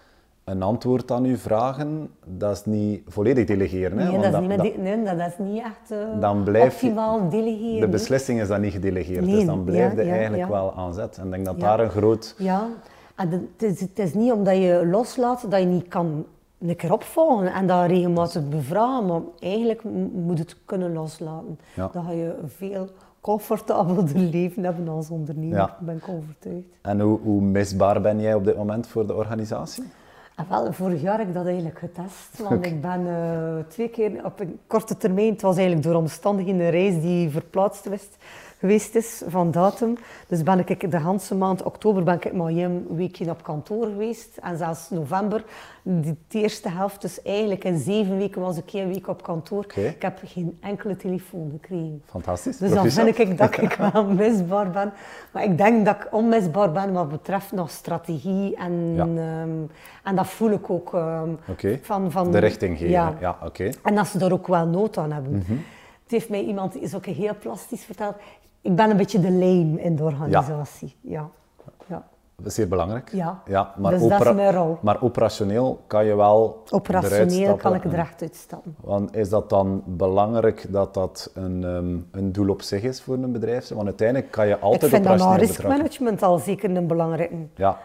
een antwoord aan u vragen, dat is niet volledig delegeren. Hè? Nee, want dat is niet, nee, dat is niet echt eh, Dan blijf je- optimaal delegeren. de beslissing is dan niet gedelegeerd, dus dan blijf je ja, ja, eigenlijk wel aan zet. En ik denk dat daar een groot... Ja, en de- het is, het is niet omdat je loslaat dat je niet kan een keer opvolgen en dat regelmatig bevragen, maar eigenlijk moet het kunnen loslaten. Ja. Dan ga je een veel comfortabeler leven hebben als ondernemer, Ja. ben ik overtuigd. En hoe, hoe misbaar ben jij op dit moment voor de organisatie? En wel, vorig jaar heb ik dat eigenlijk getest, want ik ben eh, twee keer op een korte termijn, het was eigenlijk door omstandigheden een reis die verplaatst was, geweest is van datum. Dus ben ik de hele maand oktober ben ik maar een weekje op kantoor geweest en zelfs november, die de eerste helft, dus eigenlijk in zeven weken was ik één week op kantoor. Ik heb geen enkele telefoon gekregen. Fantastisch. Dus dan vind ik dat ik wel misbaar ben. Maar ik denk dat ik onmisbaar ben wat betreft nog strategie. En, Ja. ehm, en dat voel ik ook. Oké. van, van, De richting geven. Ja. Ja, oké. En dat ze daar ook wel nood aan hebben. Mhm. Het heeft mij iemand, is ook heel plastisch verteld. Ik ben een beetje de lame in de organisatie. Ja. ja. Dat is zeer belangrijk. Ja. ja maar, Dus dat is opera- mijn rol. maar operationeel kan je wel eruit Operationeel kan ik er echt uitstappen. Want is dat dan belangrijk dat dat een, ehm, een doel op zich is voor een bedrijf? Want uiteindelijk kan je altijd ik vind operationeel betrappen. riskmanagement al zeker een belangrijke. Ja,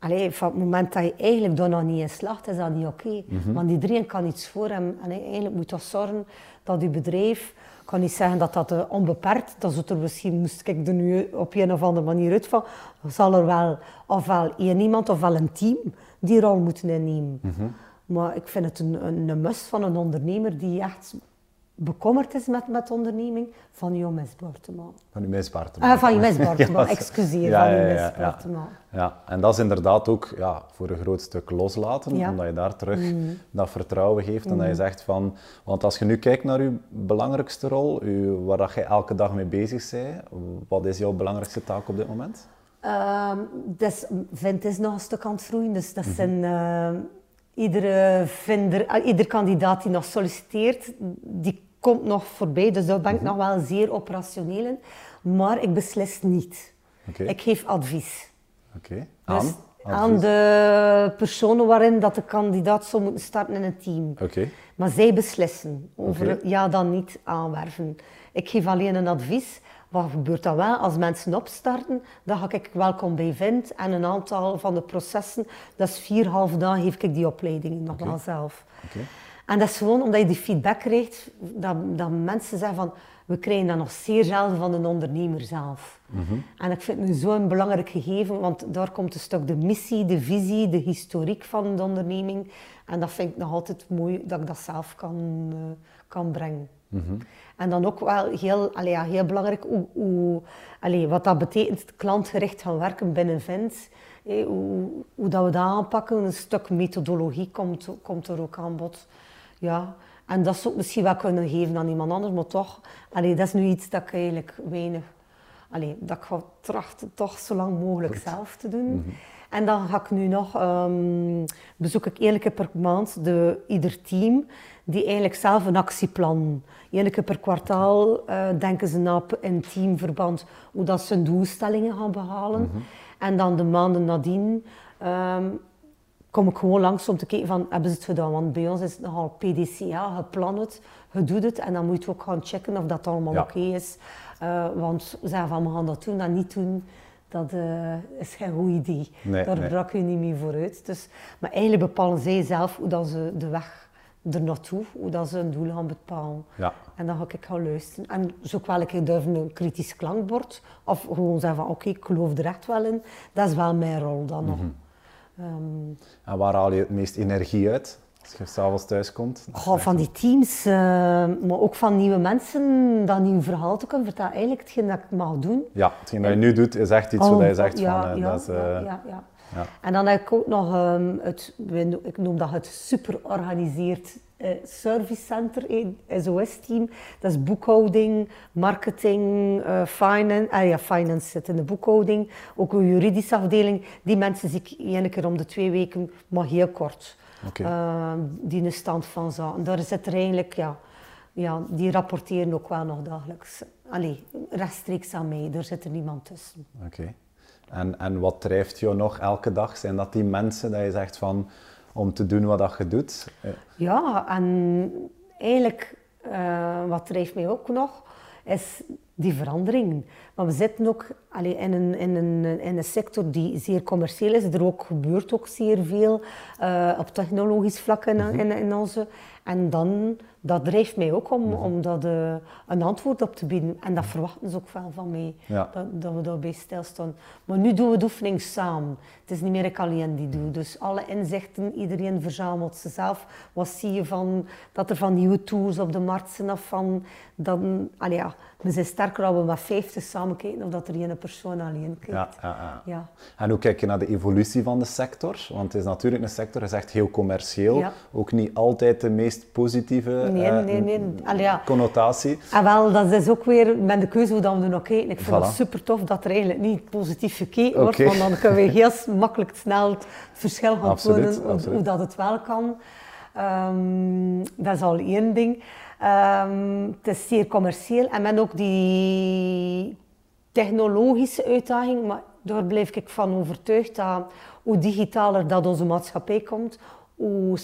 Allee, van het moment dat je eigenlijk daar nog niet in slaagt, is dat niet oké. Mhm. Want iedereen kan iets voor hem. En eigenlijk moet dat zorgen dat je bedrijf, ik kan niet zeggen dat dat eh, onbeperkt, dat is er misschien, moest ik er nu op een of andere manier uit van, zal er wel ofwel één iemand ofwel een team die rol moeten innemen. Mhm. Maar ik vind het een, een, een must van een ondernemer die echt bekommerd is met, met onderneming, van je misbaar te maken. Van je misbaar te maken. Uh, van je misbaar te maken, ja, excuseer, ja, van je misbaar te maken. Ja, en dat is inderdaad ook ja, voor een groot stuk loslaten, omdat je daar terug mm. dat vertrouwen geeft en dat je mm. zegt van... Want als je nu kijkt naar je belangrijkste rol, uw, waar dat je elke dag mee bezig bent, wat is jouw belangrijkste taak op dit moment? Uh, dus, is nog een stuk aan het groeien, dus dat mm -hmm. zijn... Uh, iedere, vinder, ieder kandidaat die nog solliciteert, die komt nog voorbij. Dus daar ben ik mhm. nog wel zeer operationeel in. Maar ik beslis niet. Ik geef advies. Okay. Dus aan? de personen waarin dat de kandidaat zou moeten starten in een team. Okay. Maar zij beslissen over ja dan niet aanwerven. Ik geef alleen een advies. Wat gebeurt dan wel? Als mensen opstarten, dan ga ik welkom bij vind. En een aantal van de processen, dat is vier half dagen, geef ik die opleidingen nog wel zelf. En dat is gewoon omdat je die feedback krijgt, dat, dat mensen zeggen van, we krijgen dat nog zeer zelden van de ondernemer zelf. Mhm. En ik vind het zo'n belangrijk gegeven, want daar komt een stuk de missie, de visie, de historiek van de onderneming. En dat vind ik nog altijd mooi dat ik dat zelf kan, uh, kan brengen. Mhm. En dan ook wel heel, allee, ja, heel belangrijk hoe, hoe allee, wat dat betekent, klantgericht gaan werken binnen Vent. hoe, hoe dat we dat aanpakken, een stuk methodologie komt, komt er ook aan bod. Ja. En dat zou ik misschien wel kunnen geven aan iemand anders, maar toch, allee, dat is nu iets dat ik eigenlijk weinig... Allee, dat ik ga trachten toch zo lang mogelijk zelf te doen. Mhm. En dan ga ik nu nog, um, bezoek ik één keer per maand de, ieder team die eigenlijk zelf een actieplan. Eén keer per kwartaal uh, denken ze na in teamverband hoe dat ze hun doelstellingen gaan behalen. Mhm. En dan de maanden nadien um, kom ik gewoon langs om te kijken van, hebben ze het gedaan? Want bij ons is het nogal PDCA, je plant het, je doet het en dan moet je ook gaan checken of dat allemaal oké is. Uh, want we zeggen van, we gaan dat doen, dat niet doen, dat uh, is geen goed idee. Daar nee. brak je niet mee vooruit. Dus, maar eigenlijk bepalen zij zelf hoe dat ze de weg er naartoe, hoe dat ze een doel gaan bepalen. Ja. En dan ga ik gaan luisteren. En zo wel ik durven een kritisch klankbord, of gewoon zeggen van oké, ik geloof er echt wel in. Dat is wel mijn rol dan nog. Um, en waar haal je het meest energie uit? Als je s'avonds thuis komt? Oh, van die teams, uh, maar ook van nieuwe mensen, dat nieuw verhaal te kunnen vertellen. Eigenlijk hetgeen dat ik mag doen. Ja, hetgeen dat je nu doet is echt iets oh, wat je zegt ja, van... Uh, ja, dat is, uh, ja, ja, En dan heb ik ook nog um, het, ik noem dat het super organiseerd uh, service center, SOS-team. Dat is boekhouding, marketing, uh, finance. Ah ja, finance zit in de boekhouding. Ook een juridische afdeling. Die mensen zie ik één keer om de twee weken, maar heel kort. Okay. Uh, die een stand van zaken. Daar zit er eigenlijk, ja, ja, die rapporteren ook wel nog dagelijks. Allee, rechtstreeks aan mij, daar zit er niemand tussen. Oké. En, en wat drijft jou nog elke dag? Zijn dat die mensen dat je zegt van om te doen wat je doet? Ja, en eigenlijk uh, wat drijft mij ook nog, is die verandering. Maar we zitten ook allee, in, een, in, een, in een sector die zeer commercieel is. Er ook, gebeurt ook zeer veel uh, op technologisch vlak in, mhm. in, in onze. En dan dat drijft mij ook om, mhm. om dat, uh, een antwoord op te bieden. En dat verwachten ze ook wel van mij, ja. dat, dat, we daarbij stilstaan. Maar nu doen we de oefening samen. Het is niet meer ik alleen die doe. Dus alle inzichten, iedereen verzamelt ze zelf. Wat zie je van, dat er van nieuwe tools op de markt zijn of van... Dan, allee, ja, we zijn sterker als we met vijftig samen kijken of dat er één persoon alleen kijkt. Ja, ja, ja, En hoe kijk je naar de evolutie van de sector? Want het is natuurlijk een sector, is echt heel commercieel. Ook niet altijd de meest positieve nee, uh, nee, nee. Allee, ja. connotatie. En wel, dat is ook weer met de keuze hoe dan we kijken. Ik vind voilà. het super tof dat er eigenlijk niet positief gekeken wordt, want dan kunnen we heel makkelijk snel het verschil gaan tonen hoe, hoe, dat het wel kan. Um, dat is al één ding. Um, het is zeer commercieel en men ook die technologische uitdaging, maar daar blijf ik van overtuigd dat hoe digitaler dat onze maatschappij komt, hoe,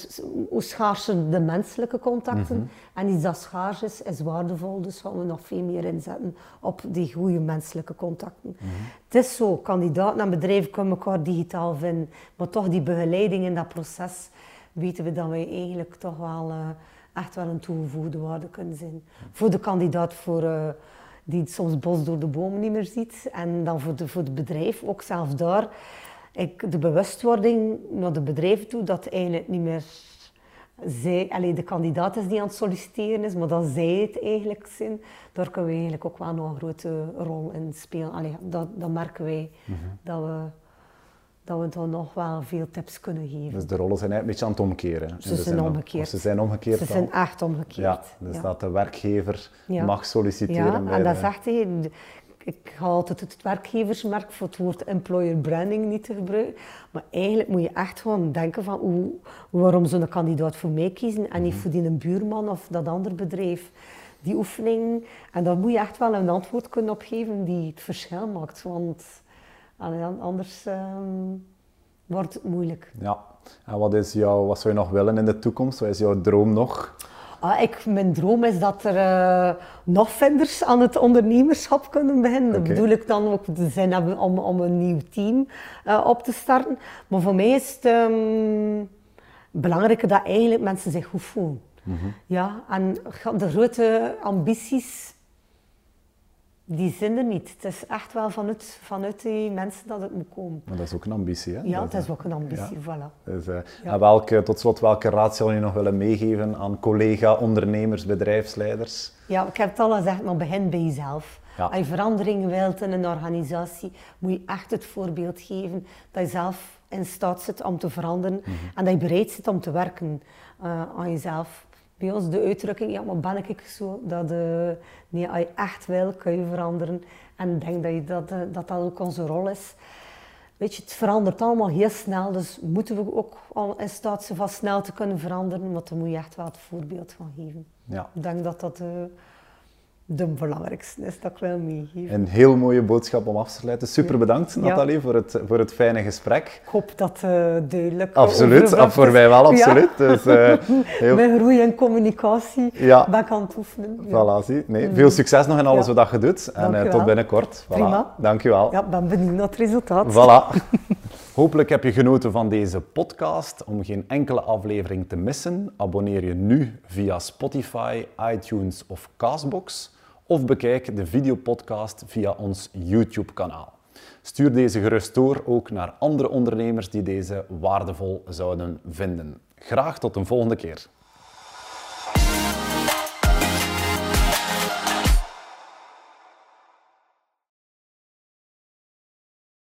hoe schaarser de menselijke contacten. Mm -hmm. En iets dat schaars is, is waardevol. Dus gaan we nog veel meer inzetten op die goede menselijke contacten. Mm -hmm. Het is zo, kandidaten en bedrijven kunnen elkaar digitaal vinden. Maar toch die begeleiding in dat proces, weten we dat wij eigenlijk toch wel uh, echt wel een toegevoegde waarde kunnen zijn. Voor de kandidaat voor, uh, die soms bos door de bomen niet meer ziet. En dan voor, de, voor het bedrijf, ook zelfs daar ik, de bewustwording naar de bedrijven toe dat eigenlijk niet meer zij, allee, de kandidaat is die aan het solliciteren is, maar dat zij het eigenlijk zijn, daar kunnen we eigenlijk ook wel nog een grote rol in spelen. Allee, dat, dat merken wij, dat we dat we dan nog wel veel tips kunnen geven. Dus de rollen zijn een beetje aan het omkeren. Ze zijn omgekeerd. Ze zijn omgekeerd. Ze zijn echt omgekeerd. Ja, dus dat de werkgever Ja. mag solliciteren Ja, bij en dat hè, de- ik ga altijd het werkgeversmerk voor het woord employer branding niet te gebruiken. Maar eigenlijk moet je echt gewoon denken van hoe, waarom zo'n kandidaat voor mij kiezen en Mhm. niet voor die een buurman of dat ander bedrijf. Die oefening, en daar moet je echt wel een antwoord kunnen op geven die het verschil maakt. Want anders ehm, wordt het moeilijk. Ja. En wat, is jouw, wat zou je nog willen in de toekomst? Wat is jouw droom nog? Ah, ik, mijn droom is dat er eh, nog vinders aan het ondernemerschap kunnen beginnen. Dat bedoel ik dan ook de zin hebben om, om een nieuw team eh, op te starten. Maar voor mij is het ehm, belangrijker dat eigenlijk mensen zich goed voelen. Ja, en de grote ambities, die zijn er niet. Het is echt wel vanuit, vanuit die mensen dat het moet komen. Maar dat is ook een ambitie, hè? Ja, Dat, het is ook een ambitie, voilà. Dus, eh, Ja. en welke, tot slot, welke raad zou je nog willen meegeven aan collega-ondernemers, bedrijfsleiders? Ja, ik heb het al gezegd, maar begin bij jezelf. Ja. Als je verandering wilt in een organisatie, moet je echt het voorbeeld geven dat je zelf in staat zit om te veranderen en dat je bereid zit om te werken eh, aan jezelf. Bij ons de uitdrukking, ja, maar ben ik zo, dat eh, nee, als je echt wil, kun je veranderen. En ik denk dat, je dat, eh, dat dat ook onze rol is. Weet je, het verandert allemaal heel snel, dus moeten we ook al in staat zijn van snel te kunnen veranderen, maar daar moet je echt wel het voorbeeld van geven. Ja. Ik denk dat dat eh, de belangrijkste is dat ik wil meegeven. Een heel mooie boodschap om af te sluiten. Super bedankt, Ja. Nathalie, voor, het, voor het fijne gesprek. Ik hoop dat eh duidelijk Absoluut, overgebracht voor mij wel, Ja. absoluut. Dus, eh, heel, Mijn groei en communicatie Ja. ben ik aan het oefenen. Ja. voilà, zie. Nee, veel succes nog in alles Ja. wat je doet. En eh, tot binnenkort. Voilà. Prima. Dankjewel. Ja, ik ben benieuwd naar het resultaat. Voilà. Hopelijk heb je genoten van deze podcast. Om geen enkele aflevering te missen, abonneer je nu via Spotify, iTunes of Castbox. Of bekijk de videopodcast via ons YouTube-kanaal. Stuur deze gerust door ook naar andere ondernemers die deze waardevol zouden vinden. Graag tot een volgende keer.